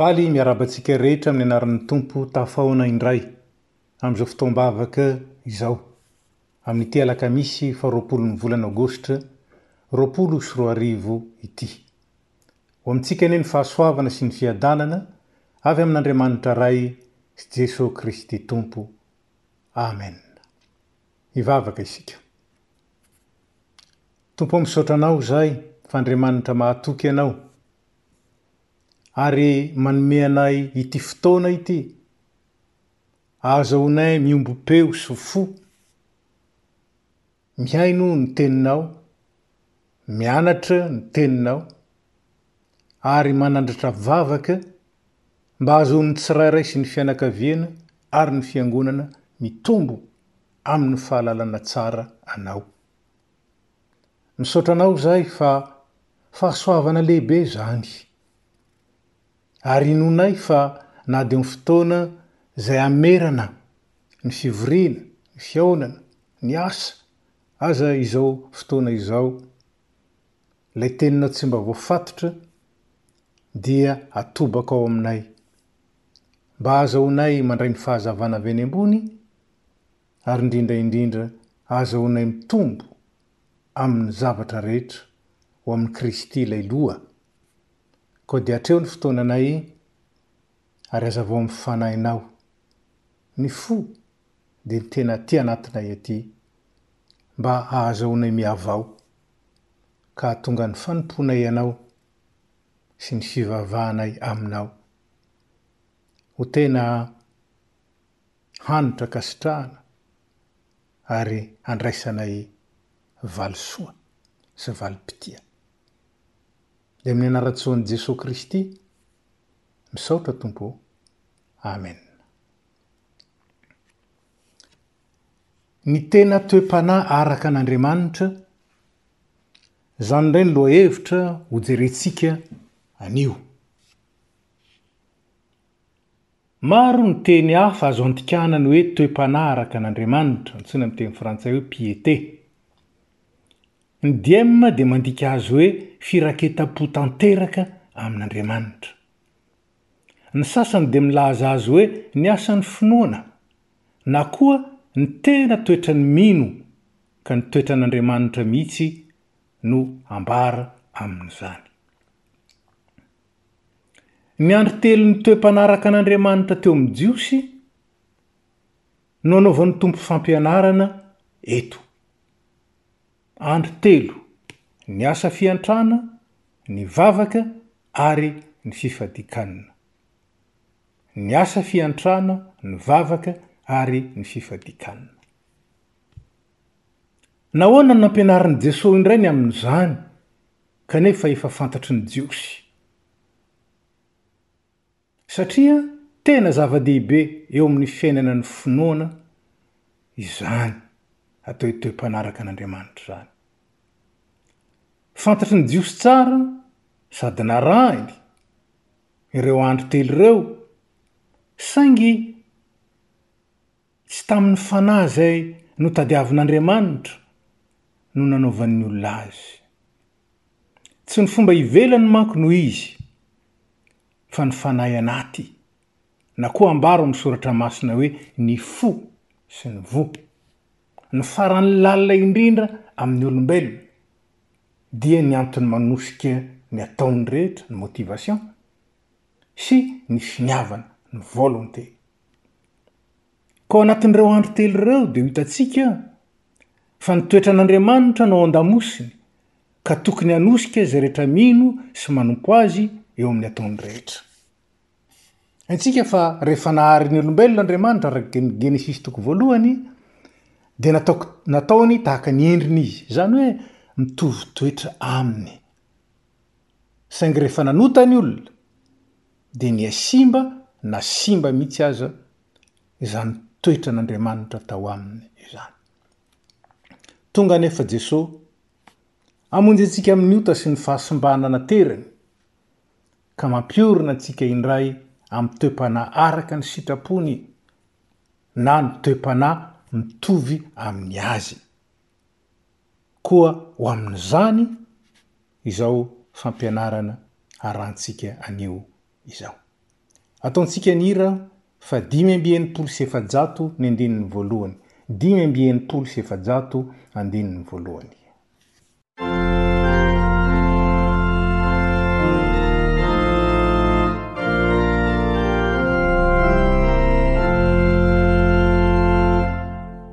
Faly miarahaba antsika rehetra amin'ny anaran'ny Tompo tafahaona indray amin'izao fotoam-bavaka izao, amin'ity alakamisy faharoapolon'ny volana aogositra roapolo sy roa arivo ity. Ho amintsika anie ny fahasoavana sy ny fiadanana avy amin'Andriamanitra Ray sy Jesoa Kristy Tompo. Amen. Hivavaka isika. Tompo misaotra anao izahay fa Andriamanitra mahatoky anao ary manome anay ity fotoana ity ahazahoanay miombom-peo sy fo mihaino ny teninao, mianatra ny teninao ary manandratra vavaka mba hahazoan'ny tsirairay sy ny fianakaviana ary ny fiangonana mitombo. aminy fahalalana tsara anao. Misaotra anao zahay fa fahasoavana lehibe zany. Ary inoanay fa na dia ny fotoana zay amerana ny fivoriana, ny fihaonana, ny asa aza izao fotoana izao, lay teninao tsy mba voafatotra dia atobaka ao aminay. Mba azahoanay mandray ny fahazavana avy any ambony. ary indrindra indrindra ahazoanay mitombo amin'ny zavatra rehetra ho amin'i Kristy ilay Loha. Koa dia hatreo ny fotoananay ary hazavao amin'ny fanahinao ny fo dia ny tena aty anatinay aty mba hahazoanay mihavao ka hahatonga ny fanompoanay Anao sy ny fivavahanay Aminao ho tena hanitra ankasitrahana ary handraisanay valisoa sy valim-pitia. Dia amin'ny anaran-tsoan'i Jesoa Kristy, misaotra Tompo o. Amen. Ny tena toe-panahy araka an'Andriamanitra, izany indray ny lohahevitra hojerentsika anio. Maro ny teny hafa azo andikana ny hoe toe-panahy araka an'Andriamanitra, antsoina amin'ny teny frantsay hoe piété. Ny diem dia mandika azy hoe firaketam-po tanteraka amin'Andriamanitra. Ny sasany dia milaza azy hoe ny asan'ny finoana, na koa ny tena toetran'ny mino, ka ny toetran'Andriamanitra mihitsy no ambara amin'izany. Ny andro telo nitoe-mpanaraka an'Andriamanitra teo amin'ny Jiosy no anaovan'ny Tompo fampianarana eto. Andro telo, ny asa fiantrana, ny vavaka ary ny fifadikanana. Ny asa fiantrana, ny vavaka ary ny fifadikanana. Nahoana no nampianarin'i Jesoa indray ny amin'izany, kanefa efa fantatry ny Jiosy? Satria tena zava-dehibe eo amin'ny fiainana ny finoana izany atao hoe toe-panaraka an'Andriamanitra izany. Fantatry ny Jiosy tsara sady narahiny ireo andry telo ireo, saingy Tsy tamin'ny fanahy izay notadiavin'Andriamanitra no nanaovan'ny olona azy. Tsy ny fomba ivelany manko no izy, fa ny fanahy anaty, na koa ambara ao amin'ny Soratra Masina hoe ny fo sy ny voa. Ny farany lalina indrindra amin'ny olombelona, dia ny antony manosika ny ataony rehetra, ny motivation, sy ny finiavana, ny volonté. Ka ao anatin'ireo andro telo ireo dia ho hitantsika fa ny toetran'Andriamanitra no ao an-damosiny, ka tokony hanosika izay rehetra mino sy manompo azy eo amin'ny ataony rehetra. Haintsika fa rehefa nahary ny olombelona Andriamanitra araka ny Genesisy toko voalohany, dia nataoko, nataony tahaka ny endriny izy, izany hoe mitovy toetra aminy. Saingy rehefa nanota ny olona, dia nihasimba na simba mihitsy aza izany toetran' Andriamanitra tao aminy izany. Tonga anefa Jesoa hamonjy antsika amin'ny ota sy ny fahasimbana naterany, ka mampiorina antsika indray amin'ny toe-panahy araka ny sitrapony na ny toe-panahy mitovy amin'ny Azy. koa ho amin'izany izao fampianarana arantsika anio izao. Ataontsika ny hira fa dimy amby enimpolo sy efajato ny andininy voalohany, dimy amby enimpolo sy efajato andininy voalohany.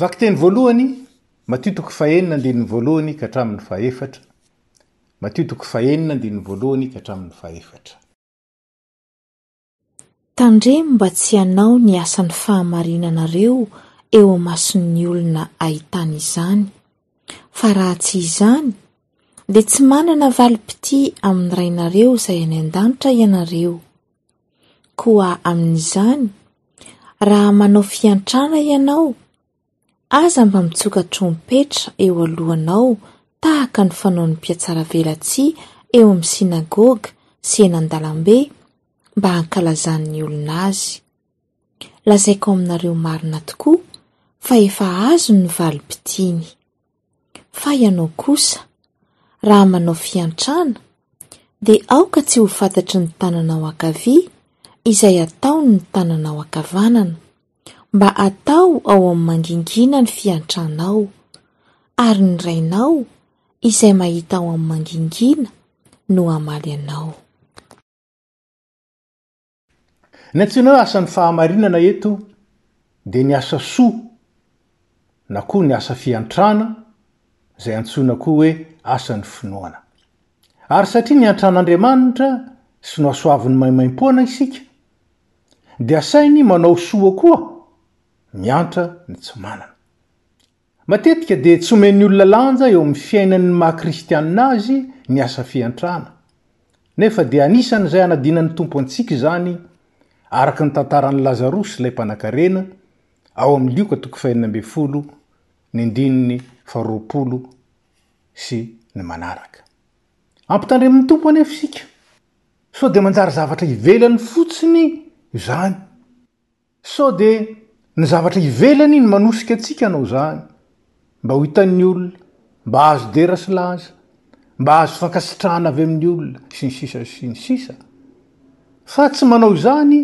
Vakiteny voalohany, Matio toko fahenina andininy voalohany ka hatramin'ny fahefatra. Matio toko fahenina andininy voalohany ka hatramin'ny fahefatra. Tandremo mba tsy hanao ny asan'ny fahamarinanareo eo amason'ny olona ahitana izany. Fa raha tsy izany, dia tsy manana valim-pitia amin'ny Rainareo izay any an-danitra ianareo. Koa amin'izany, raha manao fiantrana ianao, aza mba mitsoka trompetra eo alohanao tahaka ny fanaon'ny mpihatsaravelatsihy eo amin'ny sinagoga sy eny an-dalambe mba hankalazan'ny olona azy. Lazaiko aminareo marina tokoa fa efa azony ny valim-pitiany. Fa ianao kosa, raha manao fiantrana, dia aoka tsy ho fantatry ny tananao ankavia izay ataon' ny tananao ankavanana, mba atao ao amin'ny mangingina ny fiantranao, ary ny Rainao izay mahita ao amin'ny mangingina no hamaly anao. Ny antsoina hoe asan'ny fahamarinana eto dia ny asa soa na koa ny asa fiantrana izay antsoina koa hoe asan'ny finoana. Ary satria niantran'Andriamanitra sy nohasoaviny maimaim-poana isika, dia asainy manao soa koa miantra ny tsy manana. Matetika dia tsy omen'ny olona lanja eo amin'ny fiainany ny maha kristianina azy ny asa fiantrana. Nefa dia anisan'izay anadinan'ny Tompo antsika izany, araka ny tantaran'i Lazarosy ilay mpanankarena, ao amin'ny Lioka toko fahenina ambin'ny folo ny andininy faharoapolo sy ny manaraka. Ampitandremin'ny Tompo anefa isika, sao dia manjary zavatra ivelany fotsiny izany. Sao dia ny zavatra ivelany no manosika antsika hanao izany? Mba ho hitan'ny olona, mba hahazo dera sy laza, mba hahazo fankasitrahana avy amin'ny olona, sy ny sisa sy ny sisa. Fa tsy manao izany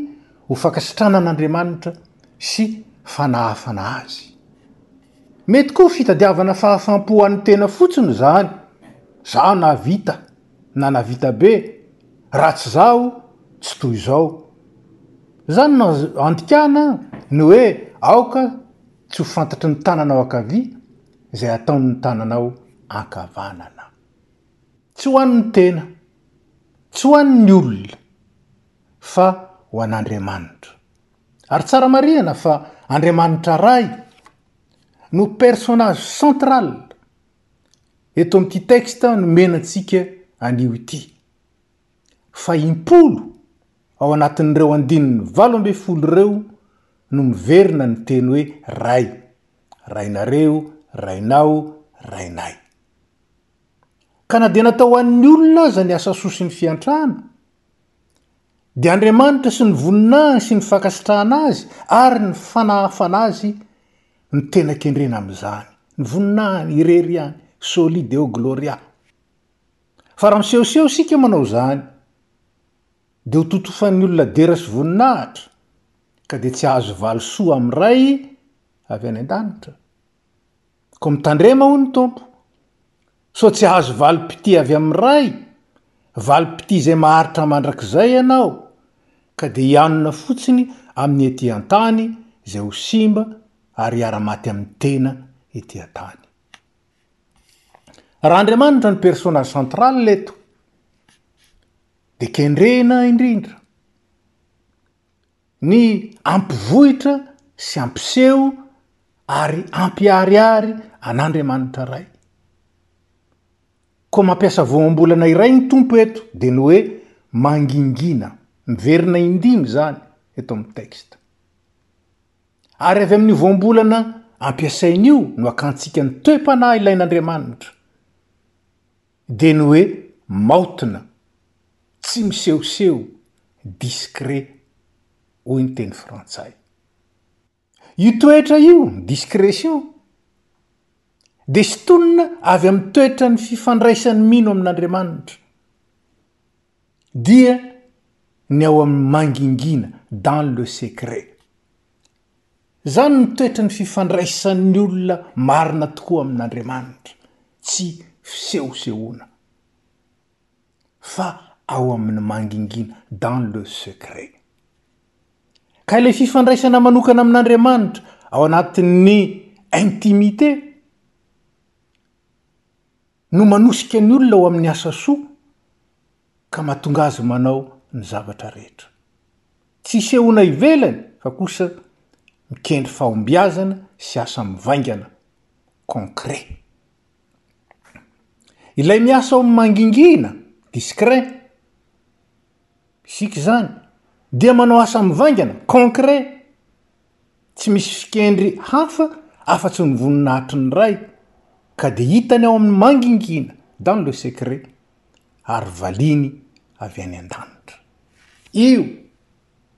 ho fankasitrahana an'Andriamanitra sy fanahafana Azy. Mety koa fitadiavana fahafam-po ho an'ny tena fotsiny izany, Izaho nahavita! nanavita be raha tsy zaho tsy toy izao. Zany no andikana ny hoe aoka tsy ho fantatry ny tananao ankavia izay ataon'ny tananao ankavanana. Tsy ho an'ny tena, tsy ho an'ny olona fa ho an'Andriamanitra. Ary tsara marihana fa Andriamanitra Ray no personnage central. Eto amin'ity texte nomena antsika an'io ity. Fa im-polo ao anatin'ireo andininy valo ambin'ny folo ireo no miverina ny teny hoe ray, rainareo, rainao, rainay. Ka na dia natao ho an'ny olona aza ny asa soa sy ny fiantrana, dia Andriamanitra sy ny voninahiny sy ny fankasitrahana azy ary ny fanahafana azy Ny tena kendrena amin'izany, ny voninahiny irery ihany, Soli Deo Gloria. Fa raha misehoseho isika manao izany, dia ho totofan'ny olona dera sy voninahitra, ka dia tsy hahazo valisoa amin'ny Ray avy any an-danitra. Koa mitandrema hoy ny Tompo. Sao tsy hahazo valim-pitia avy amin'ny Ray, valim-pitia izay maharitra mandrakizay ianao, ka dia hianona fotsiny amin'ny ety an-tany izay ho simba ary hiara-maty amin'ny tena ety an-tany. Raha Andriamanitra no personnage central eto, dia kendrena indrindra. ny ampivoitra sy ampiseho ary ampiharihary an'Andriamanitra Ray. Koa mampiasa voambolana iray ny Tompo eto, dia ny hoe mangingina. Miverina indimy izany eto amin'ny texte. Ary avy amin'io voambolana ampiasain'io no akantsika ny toe-panahy ilain'Andriamanitra. Dia ny hoe maotina, tsy misehoseho, discret, hoy ny teny frantsay. Io toetra io, discrétion, dia sintonina avy amin'ny toetran'ny fifandraisan'ny mino amin'Andriamanitra. Dia ny ao amin'ny mangingina, dans le secret. Izany no toetry ny fifandraisan'ny olona marina tokoa amin'Andriamanitra, tsy fisehosehoana, fa ao amin'ny mangingina, dans le secret. Ka ilay fifandraisana manokana amin'Andriamanitra ao anatin'ny intimité, no manosika ny olona ho amin'ny asa soa ka mahatonga azy manao ny zavatra rehetra. Tsy isehoana ivelany fa kosa mikendry fahombiazana sy asa mivaingana, concret. Ilay miasa ao amin'ny mangingina, discret, isika izany, dia manao asa mivaingana, concret, Tsy misy fikendry hafa afa-tsy ny voninahitry ny Ray, ka dia hitany ao amin'ny mangingina, dans le secret, ary valiany avy any an-danitra. Io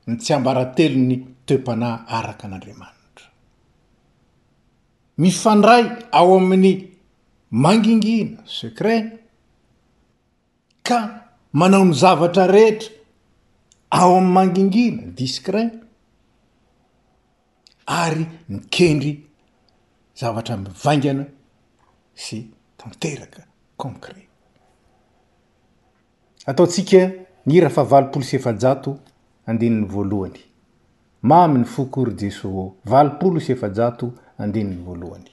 ny tsiambaratelon'ny toe-panahy araka an'Andriamanitra. Mifandray ao amin'ny mangingina, secret, ny. ka manao ny zavatra rehetra ao amin'ny mangingina, discret, ary mikendry zavatra mivaingana sy tanteraka, concret. Ataontsika ny hira fahavalopolo sy efajato andininy voalohany, Mamy ny foko ry Jeso ô, valopolo sy efajato andininy voalohany.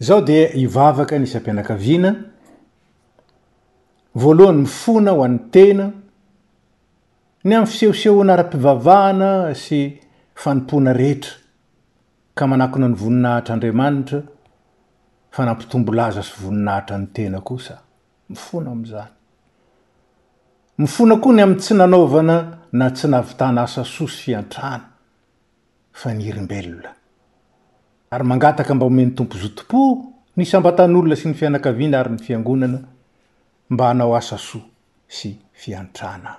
zao dia hivavaka ny isam-pianakaviana voalohany mifona ho an'ny tena ny amin'ny fisehosehoana ara-pivavahana sy fanompoana rehetra ka manakona ny voninahitr'Andriamanitra fa nampitombo laza sy voninahitra ny tena kosa. Mifona amin'izany. Mifona koa ny amin'ny tsy nanaovana na tsy nahavitana asa soa sy fiantrana, fa ny irimbelona. Ary mangataka mba omen'ny Tompo zotom-po ny isam-batan'olona sy ny fianakaviana ary ny Fiangonana mba hanao asa soa sy fiantrana.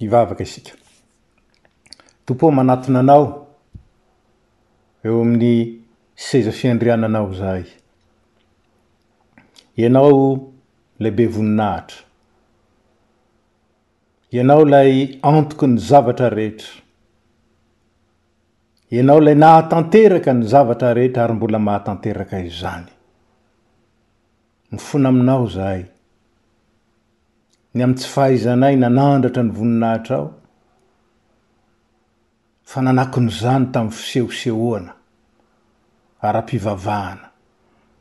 Hivavaka isika. Tompo ô, manatona Anao, eo amin'ny seza fiandriananao izahay. Ianao ilay be voninahitra. Ianao ilay antoky ny zavatra rehetra. Ianao ilay nahatanteraka ny zavatra rehetra ary mbola mahatanteraka izany. Mifona aminao izahay. Ny amin'ny tsy fahaizanay nanandratra ny voninahitrao, fa nanakona izany tamin'ny fisehosehoana ara-pivavahana,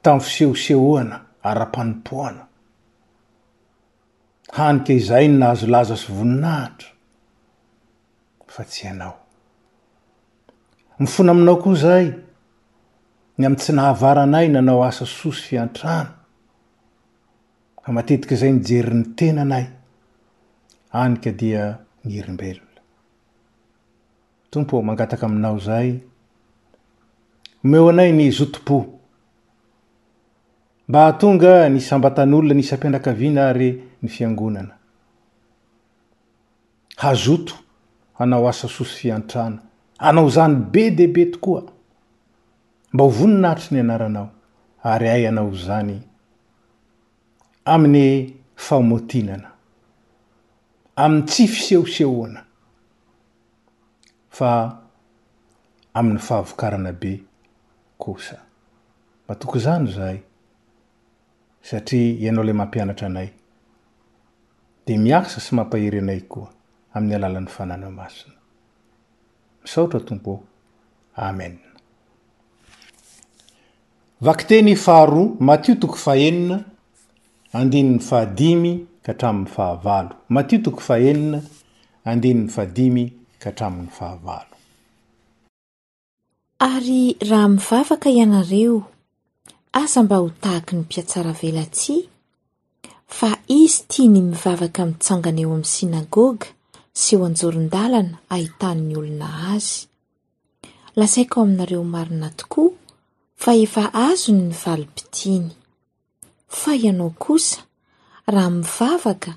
tamin'ny fisehosehoana ara-panompoana. Hany ka izay no nahazo laza sy voninahitra. fa tsy ianao. Mifona aminao koa izahay ny amin'ny tsy nahavaranay nanao asa soa sy fiantrana, fa matetika izay nijery ny tenanay, any ka dia niherimbelona. Tompo ô, mangataka aminao izahay, omeo anay ny zotom-po, mba hahatonga ny isam-batan'olona, ny isam-pianakaviana ary ny fiangonana. Hazoto hanao asa soa sy fiantrana. Hanao izany be dia be tokoa. Mba ho voninahitry ny anaranao, ary hay hanao izany amin'ny famotinana, amin'ny tsy fisehosehoana, fa amin'ny fahavokarana be kosa. Matoky izany izahay. satria Ianao ilay mampianatra anay, dia miasa sy mampahery anay koa amin'ny alalan'ny Fananao Masina. Misaotra Tompo ô. Amen. Vakiteny faharoa, Matio toko fahenina, andininy fahadimy ka hatramin'ny fahavalo. Matio toko fahenina, andininy fahadimy ka hatramin'ny fahavalo. Ary raha mivavaka ianareo, aza mba ho tahaky ny mpihatsaravelatsihy, fa izy tia ny mivavaka mitsangana eo amin'ny synagoga sy eo an-joron-dalana ahitan'ny olona azy. Lazaiko aminareo marina tokoa fa efa azony ny valim-pitiany. Fa ianao kosa, raha mivavaka,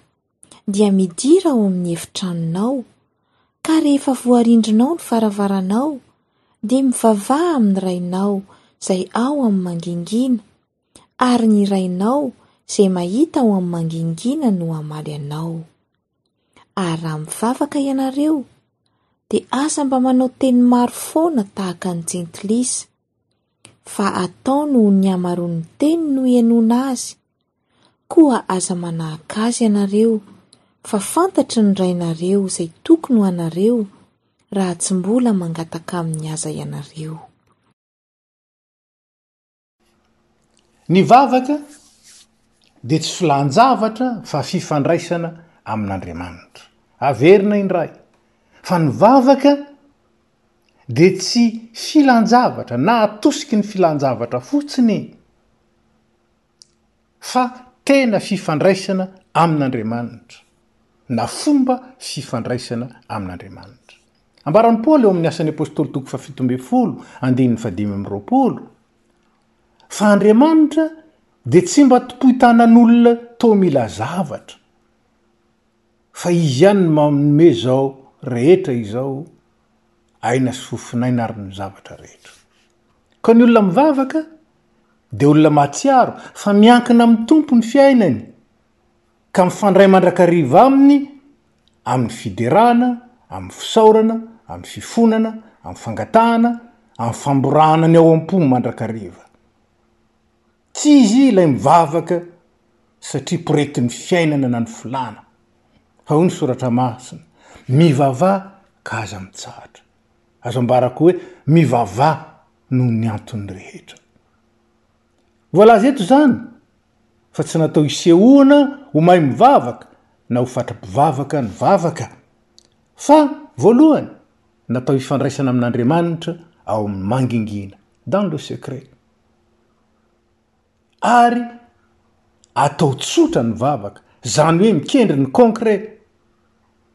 dia midira ao amin'ny efitranonao, ka rehefa voarindrinao ny varavaranao, dia mivavaha amin'ny Rainao izay ao amin'ny mangingina, ary ny Rainao izay mahita ao amin'ny mangingina no hamaly anao. Ary raha mivavaka ianareo, dia aza mba manao teny maro foana tahaka ny jentilisa, fa atao noho ny hamaroan'ny teny no henoana azy. Koa aza manahaka azy ianareo, fa fantatry ny Rainareo izay tokony ho anareo, raha tsy mbola mangataka aminy aza ianareo. Ny vavaka dia tsy filan-javatra fa fifandraisana amin'Andriamanitra. Averina indray, fa ny vavaka dia tsy filan-javatra na atosiky ny filan-javatra fotsiny e! fa tena fifandraisana amin'Andriamanitra na fomba fifandraisana amin'Andriamanitra. Ambaran'i Paoly ao amin'ny Asan'ny Apostoly toko fahafito ambin'ny folo andininy fahadimy amby roapolo fa Andriamanitra dia tsy mba tompoy tanan'olona toa mila zavatra, Fa izy ihany no manome izao rehetra izao, aina sy fofon'aina ary ny zavatra rehetra. Koa ny olona mivavaka dia olona mahatsiaro fa miankina amin'ny Tompo ny fiainany, ka mifandray mandrakariva Aminy amin'ny fiderana, amin'ny fisaorana, amin'ny fifonana, amin'ny fangatahana, amin'ny famborahana ny ao am-po mandrakariva. Tsy izy ilay mivavaka satria poretin'ny fiainana na ny filàna. Fa hoy ny Soratra Masina, Mivavaha ka aza mitsahatra. Azo ambara koa hoe, Mivavaha noho ny antony rehetra. Voalaza eto izany fa tsy natao hisehoana ho mahay mivavaka na ho fatra-pivavaka ny vavaka, fa voalohany natao hifandraisana amin'Andriamanitra ao amin'ny mangingina, dans le secret. ary atao tsotra ny vavaka, izany hoe mikendry ny concret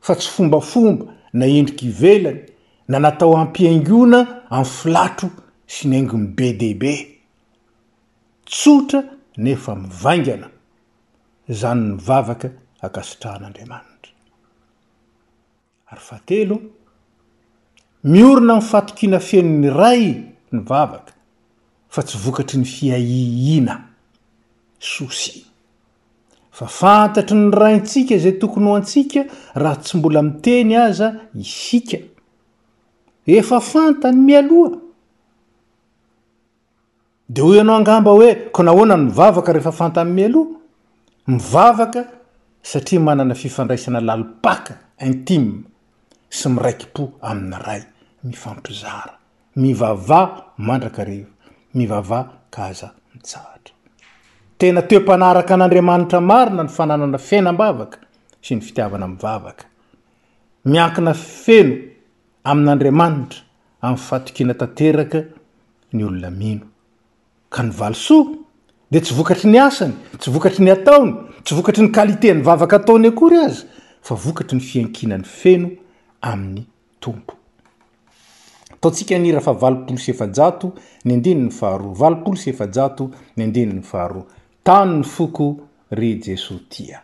fa tsy fombafomba na endrika ivelany na natao hampihaingona amin'ny filatro sy ny haingony be dia be. Tsotra nefa mivaingana, izany ny vavaka ankasitrahan'Andriamanitra. Ary fahatelo, miorina amin'ny fatokiana feno ny ray ny vavaka fa tsy vokatry ny fiahiahiana, souci. Fa fantatry ny Raintsika izay tokony ho antsika raha tsy mbola miteny aza isika. Efa fantany mialoha. Dia hoy ianao angamba hoe, Koa nahoana no mivavaka rehefa fantany mialoha? Mivavaka satria manana fifandraisana lalim-paka, intime, sy miraiki-po amin'ny Ray. Mifampizara. Mivavaha mandrakariva. Mivavaha ka aza mitsahatra. Tena toe-panaraka an'Andriamanitra marina ny fananana fiainam-bavaka sy ny fitiavana mivavaka. Miankina feno amin'Andriamanitra amin'ny fahatokiana tanteraka ny olona mino. Ka ny valisoa dia tsy vokatry ny asany, tsy vokatry ny ataony, tsy vokatry ny qualité-n'ny vavaka ataony akory aza fa vokatry ny fiankinany feno amin'ny Tompo. Ataontsika ny hira fa valopolo sy efajato ny andininy faharoa, valopolo sy efajato ny andininy faharoa, Tano ny foko ry Jesoa tia.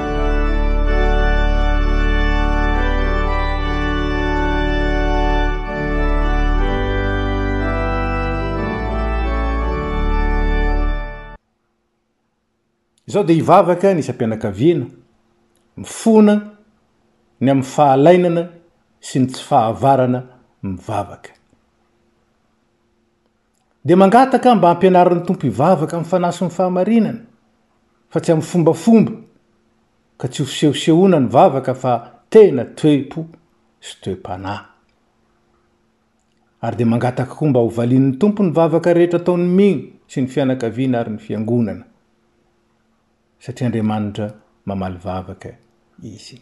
izao dia hivavaka ny isam-pianakaviana, mifona ny amin'ny fahalainana sy ny tsy fahavarana mivavaka. Dia mangataka mba ampianarin'ny Tompo hivavaka amin'ny fanahy sy ny fahamarinana fa tsy amin'ny fombafomba ka tsy ho fisehosehoana ny vavaka fa tena toe-po sy toe-panahy. Ary dia mangataka koa mba ho valian'ny Tompo ny vavaka rehetra ataon'ny Ming sy ny fianakaviana ary ny fiangonana satria Andriamanitra mamaly vavaka izy.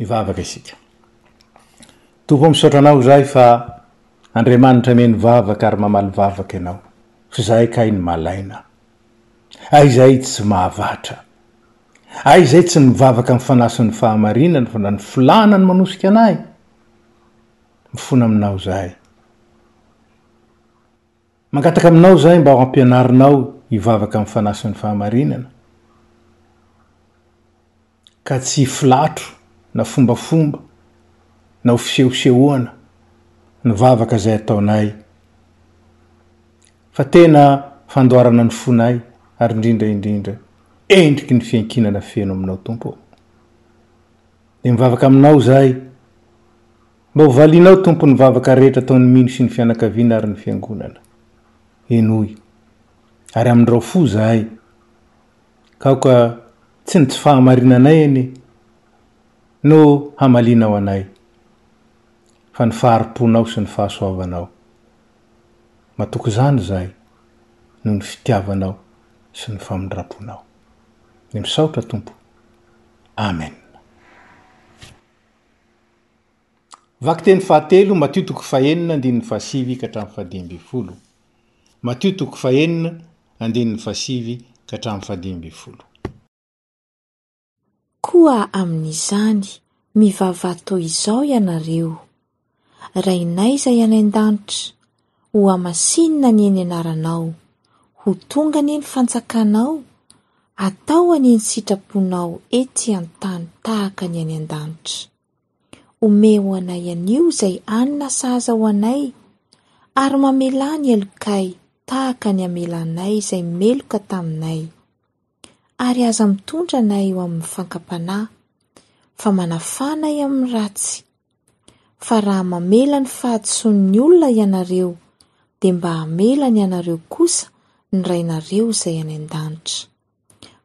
Hivavaka isika. Tompo o misaotra Anao izahay fa Andriamanitra mihaino vavaka ary mamaly vavaka Ianao, fa izahay kay no malaina. Hay izahay tsy mahavatra. Hay izahay tsy mivavaka amin'ny fanahy sy ny fahamarinana, fa ny filàna no manosika anay. Mifona aminao izahay. Mangataka aminao zahay mba hampianarinao hivavaka amin'ny Fanahy sy ny fahamarinana, ka tsy filatro na fombafomba na ho fisehosehoana ny vavaka izay ataonay, fa tena fandoarana ny fonay ary indrindra indrindra endriky ny fiankinana feno aminao Tompo ô. Dia mivavaka aminao zahay Mba ho valianao Tompo ny vavaka rehetra ataon'ny mino sy ny fianakaviana ary ny fiangonana. Henoy. Ary amindrao fo zahay. Kaoka tsy ny tsy fahamarinanay anie no hamalianao anay fa ny fahari-ponao sy ny fahasoavanao. Matoky izany zahay noho ny fitiavanao sy ny famindramponao. Misaotra Tompo. Amen. Vakiteny fahatelo, Matio toko fahenina, andininy fahasivy ka hatramin'ny fahadimy ambin'ny folo. Matio toko fahenina, andininy fahasivy ka hatramin'ny fahadimy ambin'ny folo. Koa amin'izany, mivavaha toy izao ianareo, Rainay izay any an-danitra, Ho hamasinina anie ny anaranao, ho tonga anie ny fanjakanao, atao anie ny sitraponao ety an-tany tahaka ny any an-danitra. Omeo ho anay anio izay hanina sahaza ho anay, ary mamelà ny helokay tahaka ny amelanay izay meloka taminay. ary aza mitondra na eo amin'ny fankam-panahy, fa manafana ahy amin'ny ratsy. Fa raha mamela ny fahadisoan'ny olona ianareo, dia mba hamelany anareo kosa ny Rainareo izay any an-danitra.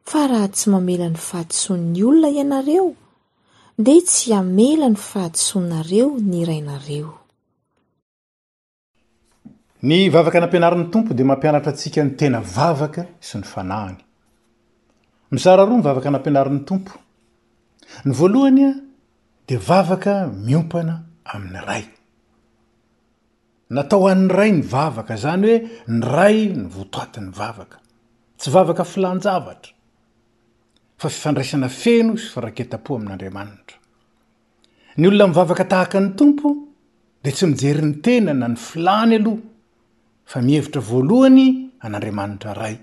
Fa raha tsy mamela ny fahadisoan'ny olona ianareo, dia tsy hamela ny fahadisoanareo ny Rainareo. Ny vavaka nampianarin'ny Tompo dia mampianatra antsika ny tena vavaka sy ny fanahiny. Mizara roa ny vavaka nampianarin'ny Tompo. Ny voalohany dia vavaka miompana amin'ny Ray. Natao an'ny Ray ny vavaka, izany hoe ny Ray no votoatin'ny vavaka. Tsy vavaka filan-javatra, fa fifandraisana feno sy firaketam-po amin'Andriamanitra. Ny olona mivavaka tahaka ny Tompo dia tsy mijery ny tenany na ny filàny aloha fa mihevitra voalohany an'Andriamanitra Ray.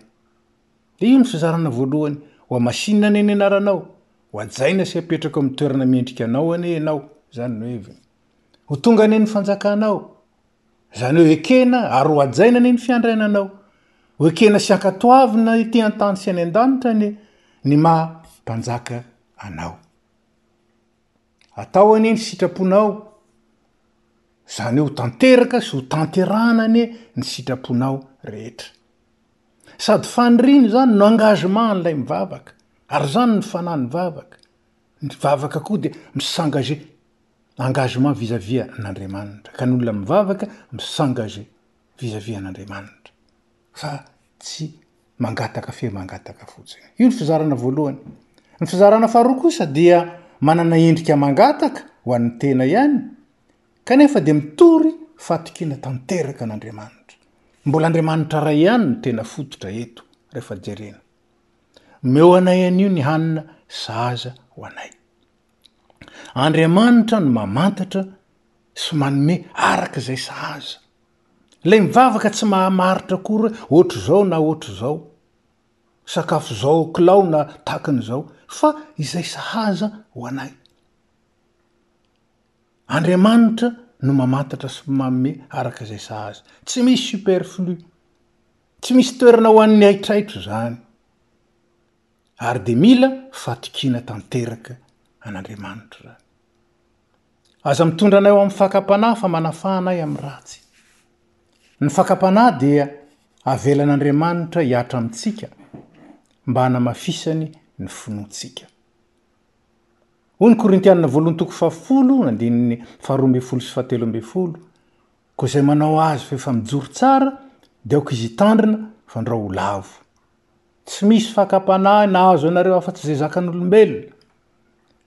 Dia io ny fizarana voalohany, ho hamasinina anie ny anaranao, ho hajaina sy hapetrako amin'ny toerana mendrika anao anie ianao, izany ny hoe, ho tonga anie ny fanjakanao, izany hoe ekena ary ho hajaina anie ny fiandrainanao, ho ekena sy ankatoavina ety an-tany sy any an-danitra anie ny maha mpanjaka anao. Atao anie ny sitraponao, izany hoe ho tanteraka sy ho tanterahana anie ny sitraponao rehetra. Sady faniriana izany no engagement an'ilay mivavaka, ary izany no fanahy nivavaka, ny vavaka koa dia mi-s'engager, engagement vis à vis an'Andriamanitra, ka ny olona mivavaka mi-s'engager vis à vis an'Andriamanitra. fa tsy mangataka fe mangataka fotsiny. Io ny fizarana voalohany. Ny fizarana faharoa kosa dia manana endrika mangataka ho an'ny tena ihany, kanefa dia mitory fahatokiana tanteraka an'Andriamanitra. Mbola Andriamanitra Ray ihany no tena fototra eto rehefa jerena. Omeo anay anio ny hanina sahaza ho anay. Andriamanitra no mamantatra sy manome araka izay sahaza. Ilay mivavaka tsy mahamaritra akory hoe ohatr'izao na ohatr'izao, sakafo izao kilao na takin' izao, fa izay sahaza ho anay. Andriamanitra no mamantatra sy manome araka izay sahaza. Tsy misy superflu. Tsy misy toerana ho an'ny haitraitra izany. Ary dia mila fatokiana tanteraka an'Andriamanitra izany. Aza mitondra anay ho amin'ny fakam-panahy fa manafaha anay amin'ny ratsy. Ny fakam-panahy dia avelan'Andriamanitra hihatra amintsika mba hanamafisany ny finoantsika. Hoy ny Korintianina voalohany toko fahafolo, andininy faharoa ambin'ny folo sy fahatelo ambin'ny folo, koa izay manao azy fa efa mijoro tsara dia aoka izy hitandrina fa ndrao ho lavo. Tsy misy fakam-panahy nahazo anareo afa-tsy izay zakan'olombelona.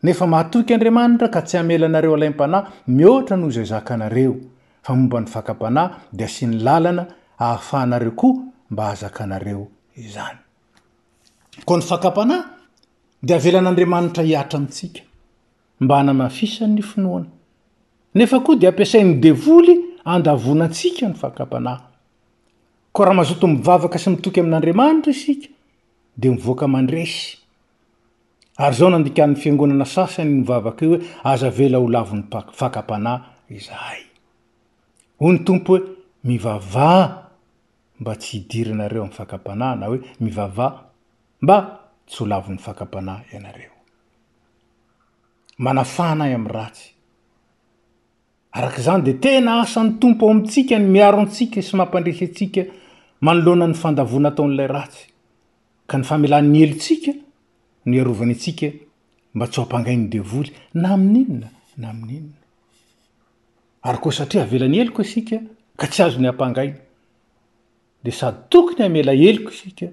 Nefa mahatoky Andriamanitra ka tsy hamela anareo alaim-panahy mihoatra noho izay zakanareo, fa momba ny fakam-panahy dia asiany lalana hahafahanareo koa mba hahazakanareo izany. Koa ny fakam-panahy dia avelan'Andriamanitra hihatra amintsika, mba hanamafisany ny finoana. Nefa koa dia ampiasain'ny devoly handavoana antsika ny fakam-panahy. Koa raha mazoto mivavaka sy mitoky amin'Andriamanitra isika, dia mivoaka mandresy. Ary izao nandikan'ny fiangonana sasany ny vavaka io hoe, Aza avela ho lavon'ny fakam-panahy izahay. Hoy ny Tompo hoe, Mivavaha mba tsy hidiranareo amin'ny fakam-panahy, na hoe mivavaha mba tsy ho lavon'ny fakam-panahy ianareo. Manafana ahy amin'ny ratsy. Araka izany dia tena asan'ny Tompo ao amintsika ny miaro antsika sy mampandresy antsika manoloana ny fandavoana ataon'ilay ratsy. Ka ny famelany ny helotsika no hiarovany antsika mba tsy ho ampangain'ny devoly na amin'inona na amin'inona. Ary koa satria avelany heloka isika ka tsy azony ampangaina, dia sady tokony hamela heloka isika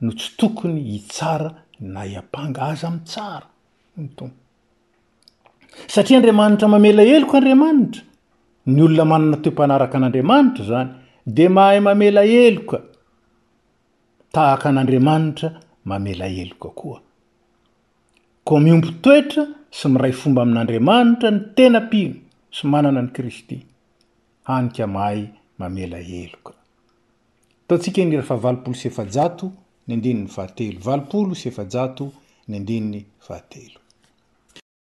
no tsy tokony hitsara na hiampanga aza mitsara, hoy ny Tompo. Satria Andriamanitra mamela heloka Andriamanitra, ny olona manana toe-panaraka an'Andriamanitra izany dia mahay mamela heloka. tahaka an'Andriamanitra mamela heloka koa. Koa miompy toetra sy miray fomba amin'Andriamanitra ny tena mpino sy manana an'i Kristy, hany ka mahay mamela heloka. Ataontsika ny rfa valopolo sy efajato ny andininy fahatelo, valopolo sy efajato ny andininy fahatelo.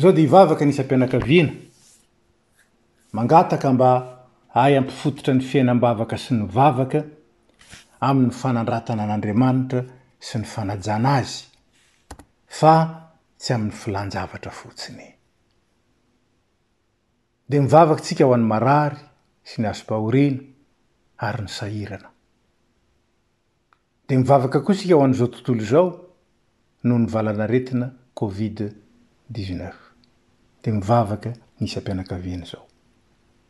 Izao dia hivavaka ny isam-pianakaviana, mangataka mba hahay hampifototra ny fiainam-bavaka sy ny vavaka amin'ny fanandratana an'Andriamanitra sy ny fanajana Azy, fa tsy amin'ny filan-javatra fotsiny. Dia mivavaka tsika ho an'ny marary sy ny azom-pahoriana ary ny sahirana. Dia mivavaka koa isika ho an'izao tontolo izao noho ny valan'aretina covid dix-neuf. Dia mivavaka ny isam-pianakaviana izao.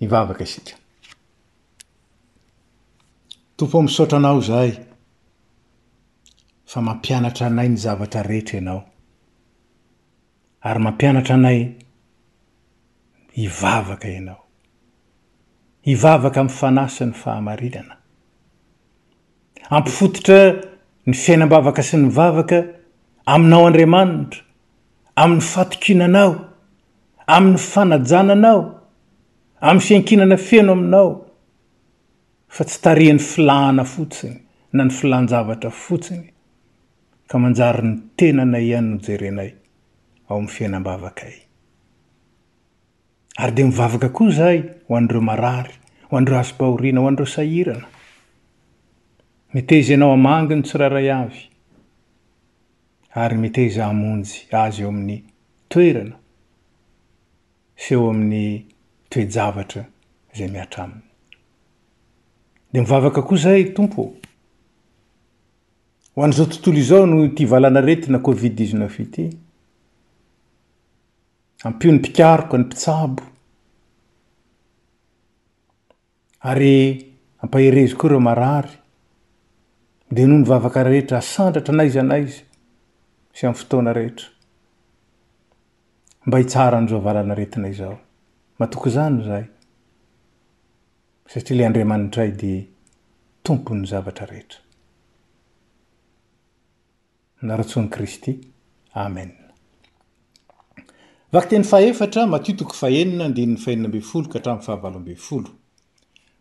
Hivavaka isika. Tompo o, misaotra Anao izahay fa mampianatra anay ny zavatra rehetra Ianao, ary mampianatra anay hivavaka Ianao. Hivavaka amin'ny fanahy sy ny fahamarinana. Ampifototra ny fiainam-bavaka sy ny vavaka Aminao Andriamanitra, amin'ny fatokiana Anao, amin'ny fanajana Anao, amin'ny fiankinana feno Aminao, fa tsy tarihin'ny filàna fotsiny na ny filàn-javatra fotsiny, ka manjary ny tenanay ihany no jerenay ao amin'ny fiainam-bavakay. Ary dia mivavaka koa izahay ho an'ireo marary, ho an'ireo hazom-pahoriana, ho an'ireo sahirana. Mitaiza Ianao hamangy ny tsirairay avy. ary mitaiza hamonjy azy eo amin'ny toerana sy eo amin'ny toe-javatra izay mihatra aminy. Dia mivavaka koa izahay, Tompo ô, ho an'izao tontolo izao noho ity valanaretina covid dix-neuf ity, ampio ny mpikaroka, ny mpitsabo, Ary ampaherezo koa ireo marary. Denoho ny vavaka rehetra asandratra n'aiza n'aiza sy amin'ny fotoana rehetra. Mba hitsara an'izao valan'aretina izao. Matoky izany izahay. Satria ilay Andriamanitray dia Tompon'ny zavatra rehetra. Narotson'i Kristy. Amen. Vakiteny fahefatra, Matio toko fahenina, andininy fahenina ambin'ny folo ka hatramin'ny fahavalo ambin'ny folo.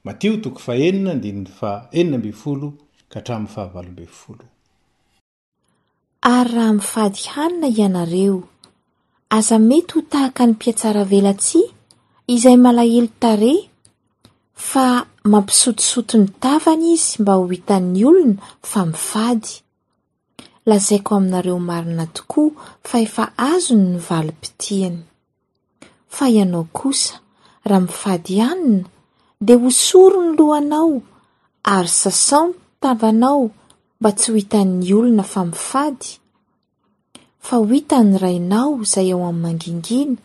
Matio toko fahenina, andininy fahenina ambin'ny folo ka hatramin'ny fahavalo ambin'ny folo. Ary raha mifady hanina ianareo, aza mety ho tahaka ny mpihatsaravelatsihy izay malahelo tarehy, fa mampisotisoty ny tavany izy mba ho hitan'ny olona fa mifady. Lazaiko aminareo marina tokoa fa efa azony ny valim-pitiany. Fa ianao kosa, raha mifady hanina, dia hosoro ny lohanao ary sasao ny tavanao mba tsy ho hitan'ny olona fa mifady, fa ho hitan'ny Rainao izay ao amin'ny mangingina,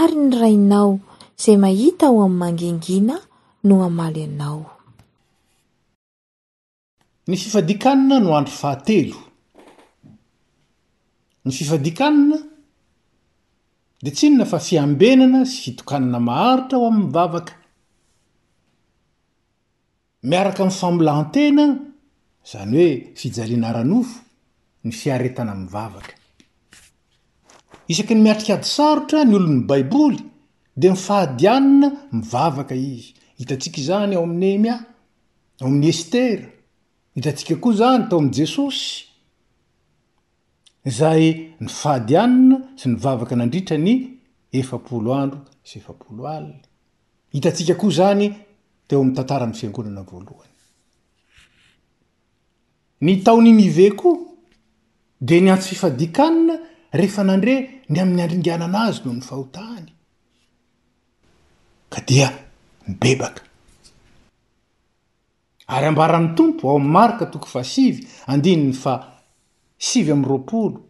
ary ny Rainao izay mahita ao amin'ny mangingina no hamaly anao. Ny fifadikanana no andro fahatelo. Ny fifadikanana dia tsy inona fa fiambenana sy fitokanana maharitra ao amin'ny vavaka, miaraka amin'ny famolahan-tena, izany hoe fijaliana ara-nofo, ny fiaretana amin'ny vavaka. Isaky ny miatrika ady sarotra ny olon'ny Baiboly, dia mifadianana mivavaka izy. Hitantsika izany ao amin'ny Nehemia. Ao amin'i Estera, hitantsika koa izany tao amin'i Jesosy, izay nifady hanina sy nivavaka nandritra ny efapolo andro sy efapolo alina. Hitantsika koa izany teo amin'ny tantaran'ny fiangonana voalohany. Ny tao Ninive koa dia niantso fifadian-kanina rehefa nandre ny amin'ny handringanana azy noho ny fahotany. ka dia nibebaka. Ary ambaran'ny Tompo ao amin'ny Marka toko fahasivy andininy fahasivy amby roapolo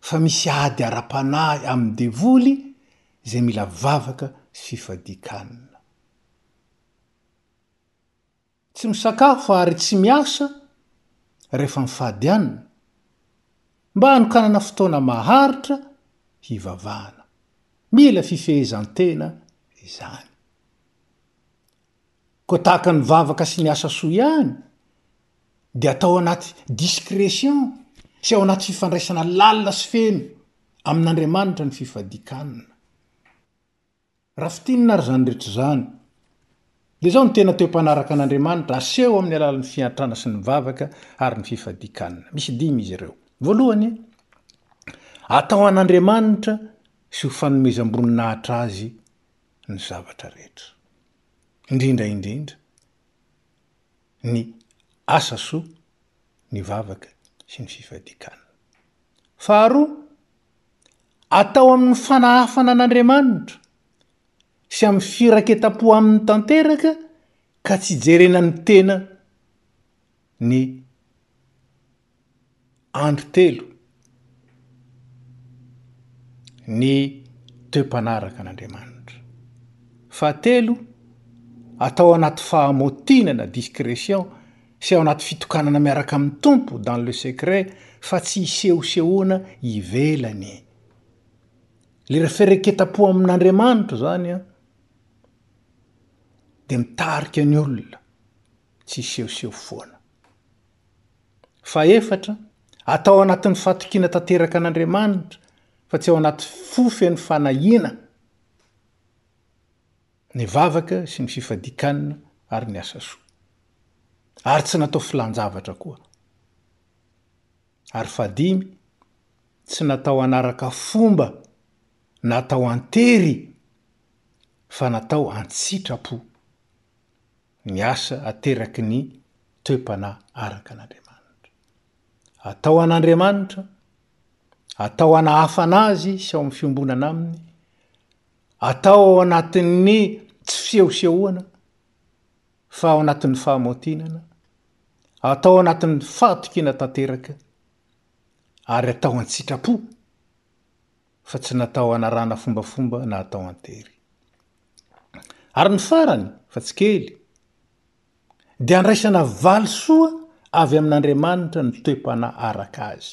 fa misy ady ara-panahy amin'ny devoly izay mila vavaka sy fifadian-kanina. Tsy misakafo ary tsy miasa rehefa mifady anna mba hanokanana fotoana maharitra hivavahana. Mila fifehezan-tena izany. Koa tahaka ny vavaka sy ny asa soa ihany dia atao ao anaty discrétion sy ao anaty fifandraisana lalina sy feno amin'Andriamanitra ny fifadikanna. Raha fintinina ary izany rehetra izany, dia izao no tena teo mpanaraka an'Andriamanitra aseho amin'ny alalan'ny fiantrana sy ny vavaka ary ny fifadikanana. Misy dimy izy ireo. Voalohany, atao an'Andriamanitra sy ho fanomezam-boninahitra Azy ny zavatra rehetra, indrindra indrindra ny asa soa, ny vavaka sy ny fifadikanana. Faharoa, Atao amin'ny fanahafana an'Andriamanitra sy amin'ny firaketam-po Aminy tanteraka ka tsy jerena ny tena ny andro telo, ny toe-panaraka an'Andriamanitra. Fahatelo, atao anaty fahamotinana, discretion, sy ao anaty fitokanana miaraka amin'ny Tompo dans le secret fa tsy hisehosehoana ivelany. Ilay fereketam-po amin'Andriamanitra izany an, dia mitarika ny olona tsy hisehoseho foana. Fahefatra, atao anatin'ny fatokiana tanteraka an'Andriamanitra fa tsy ao anaty fo feno fanahiana, ny vavaka sy ny fifadikanana ary ny asa soa. Ary tsy natao filan-javatra koa. Ary fahadimy, tsy natao hanaraka fomba na atao an-tery fa natao an-tsitrapo ny asa ateraky ny toe-panahy araka an'Andriamanitra. Atao an'Andriamanitra, atao hanahafana Azy sy ao amin'ny fiombonana Aminy Atao ao anatin'ny tsy fisehosehoana fa ao anatin'ny fahamaotinana, atao ao anatin'ny fahatokiana tanteraka ary atao an-tsitrapo fa tsy natao hanarahana fombafomba na atao an-tery. Ary ny farany fa tsy kely dia andraisana valisoa avy amin'Andriamanitra ny toe-panahy araka azy.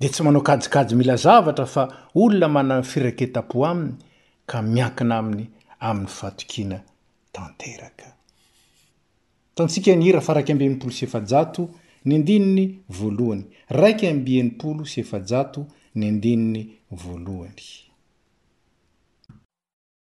dia tsy manao kajikajy mila zavatra fa olona manana firaiketam-po aminy ka miankina aminy amin'ny fatokiana tanteraka. Tantsika ny hira fa raika amby enimpolo sy efajato ny andininy voalohany, raika amby enimpolo sy efajato ny andininy voalohany.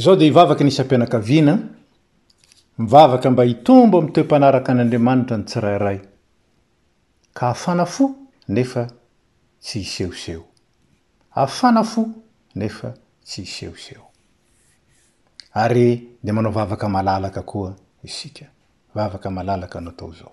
izao dia hivavaka ny isam-pianakaviana mivavaka mba hitombo amin'ny toe-panaraka an'andriamanitra ny tsirairay ka hafana fo nefa tsy hisehoseho Hafana fo nefa tsy hisehoseho. Ary dia manao vavaka malalaka koa isika. Vavaka malalaka no atao izao.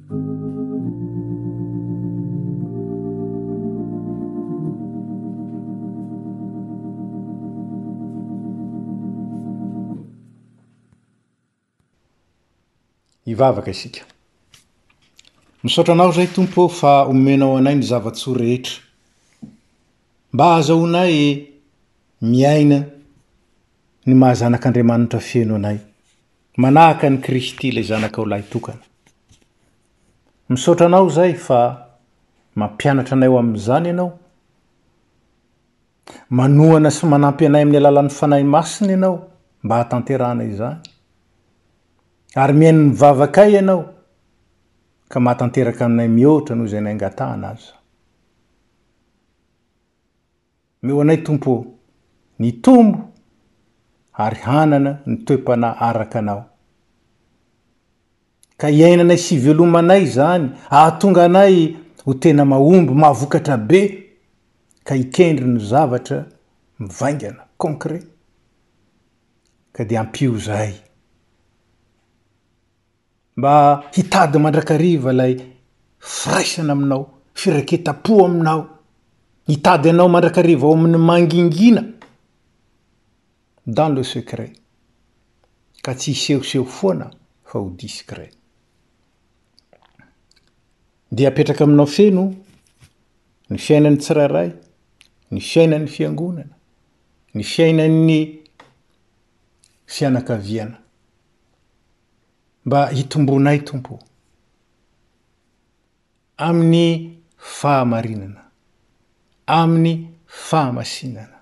Hivavaka isika. Misaotra anao izay tompo fa omenao anay ny zava-tsoa rehetra. Mba azahoanay miaina ny mahazanak'Andriamanitra feno anay. Manahaka an'i Kristy ilay Zanakao lahitokana. Misaotra anao izay fa mampianatra anay ho amin'izany ianao. Manohana sy manampy anay amin'ny alalan'ny Fanahy Masina ianao mba hahatanterahana izany. Ary mihaino ny vavakay ianao ka mahatanteraka anay mihoatra noho izay niangatahana aza. Omeo anay Tompo ô, ny tombo ary hanana ny toe-panahy araka Anao. Ka hiainanay sy hivelomanay izany, ahatonga anay ho tena mahomby, mahavokatra be, ka hikendry ny zavatra mivaingana, concret. Ka dia ampio izay. Mba hitady mandrakariva ilay firaisana aminao, firaiketam-po aminao, hitady anao mandrakariva ao amin'ny mangingina, dans le secret, ka tsy hisehoseho foana fa ho discret. Dia apetraka aminao feno ny fiainan'ny tsirairay, ny fiainan'ny fiangonana, ny fiainan'ny fianakaviana. Mba hitombonay, Tompo o. Amin'ny fahamarinana, amin'ny fahamasinana,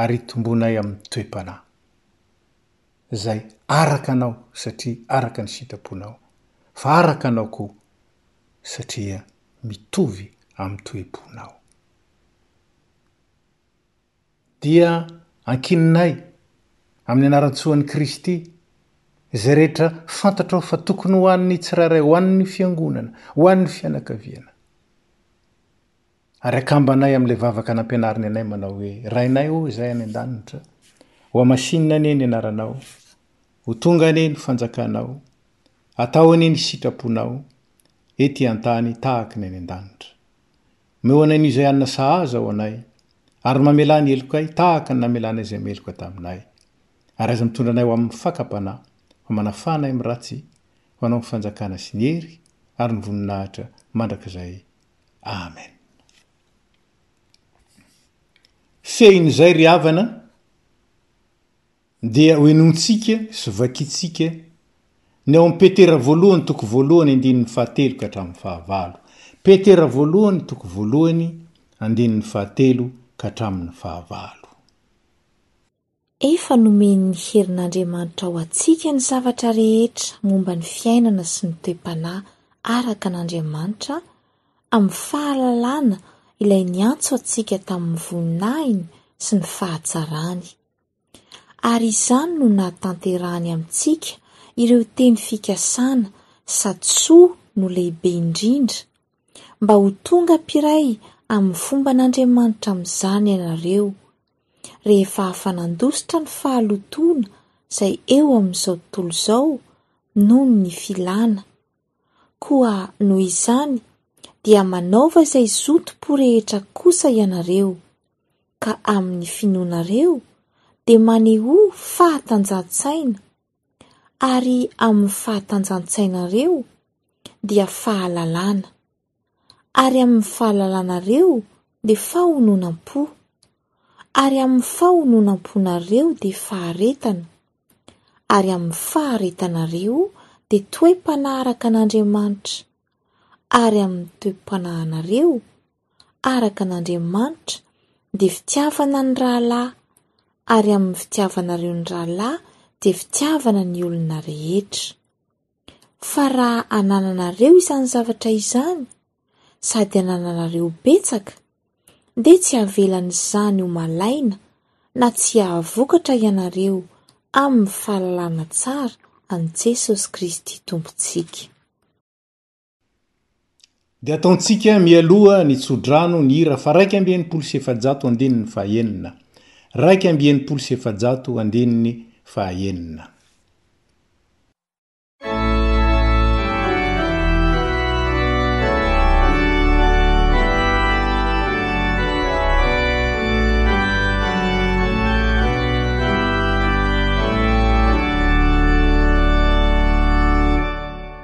ary hitombonay amin'ny toe-panahy, izay araka Anao, satria araka ny sitraponao, fa araka Anao koa, satria mitovy amin'ny toe-ponao. dia ankininay amin'ny anaran-tsoan'i Kristy, izay rehetra fantatrao fa tokony ho an'ny tsirairay, ho an'ny Fiangonana, ho an'ny fianakaviana. Ary akambanay amin'ilay vavaka nampianariny anay manao hoe, Rainay ô Izay any an-danitra, hohamasinina anie ny anaranao, ho tonga anie ny fanjakanao, atao anie ny sitraponao, ety an-tany tahaka ny any an-danitra. Omeo anay ny izay hanina sahaza ho anay, ary mamelà ny helokay tahaka ny namelanay izay meloka taminay. Ary aza mitondra anay ho amin'ny fakam-panahy, fa manafà anay amin'ny ratsy, ho anao ny fanjakana sy ny hery ary ny voninahitra mandrakizay. Amen. Fehin'izay ry havana. Dia hohenointsika sy hovakintsika ny ao amin'ny Petera voalohany toko voalohany andininy fahatelo ka hatramin'ny fahavalo. Petera voalohany toko voalohany andininy fahatelo ka hatramin'ny fahavalo. Efa nomen'ny herin'Andriamanitra ho antsika ny zavatra rehetra momba ny fiainana sy ny toe-panahy araka an'Andriamanitra amin'ny fahalalana ilay niantso antsika tamin'ny voninahiny sy ny fahatsarany. ary izany no nahatanterahany amintsika ireo teny fikasana sady soa no lehibe indrindra, mba ho tonga mpiray amin'ny fomban'Andriamanitra amin'izany ianareo, rehefa afa-nandositra ny fahalotoana izay eo amin'izao tontolo izao noho ny filana. Koa noho izany dia manaova izay zotom-po rehetra kosa ianareo, ka amin'ny finoanareo dia manehoa fahatanjahantsaina, ary amin'ny fahatanjahantsainareo dia fahalalana. ary amin' ny fahalalanareo dia fahononam-po, ary amin' ny fahononam-ponareo dia faharetana, ary amin' ny faharetanareo dia toe-panahy araka an' Andriamanitra, ary amin' ny toe-panahinareo araka an' Andriamanitra dia fitiavana ny rahalahy, ary amin' ny fitiavanareo ny rahalahy dia fitiavana ny olona rehetra. Fa raha anananareo izany zavatra izany, sady anananareo betsaka, dia tsy havelan'izany ho malaina na tsy hahavokatra ianareo amin'ny fahalalana tsara an'i Jesosy Kristy Tompontsika. Dia ataontsika mialoha ny tsodrano ny hira fa raika amby enimpolo sy efajato andininy fahaenina. Raika amby enimpolo sy efajato andininy fahaenina.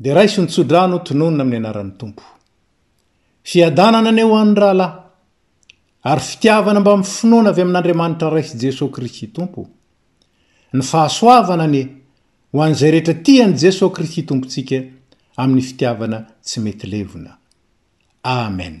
Dia raiso ny tsodrano ho tononina amin'ny anaran'ny Tompo. Fiadanana anie ho an'ny rahalahy, ary fitiavana mba amin'ny finoana avy amin'Andriamanitra Ray sy Jesoa Kristy Tompo. Ny fahasoavana anie ho an'izay rehetra tia an'i Jesoa Kristy Tompontsika amin'ny fitiavana tsy mety levona. Amen.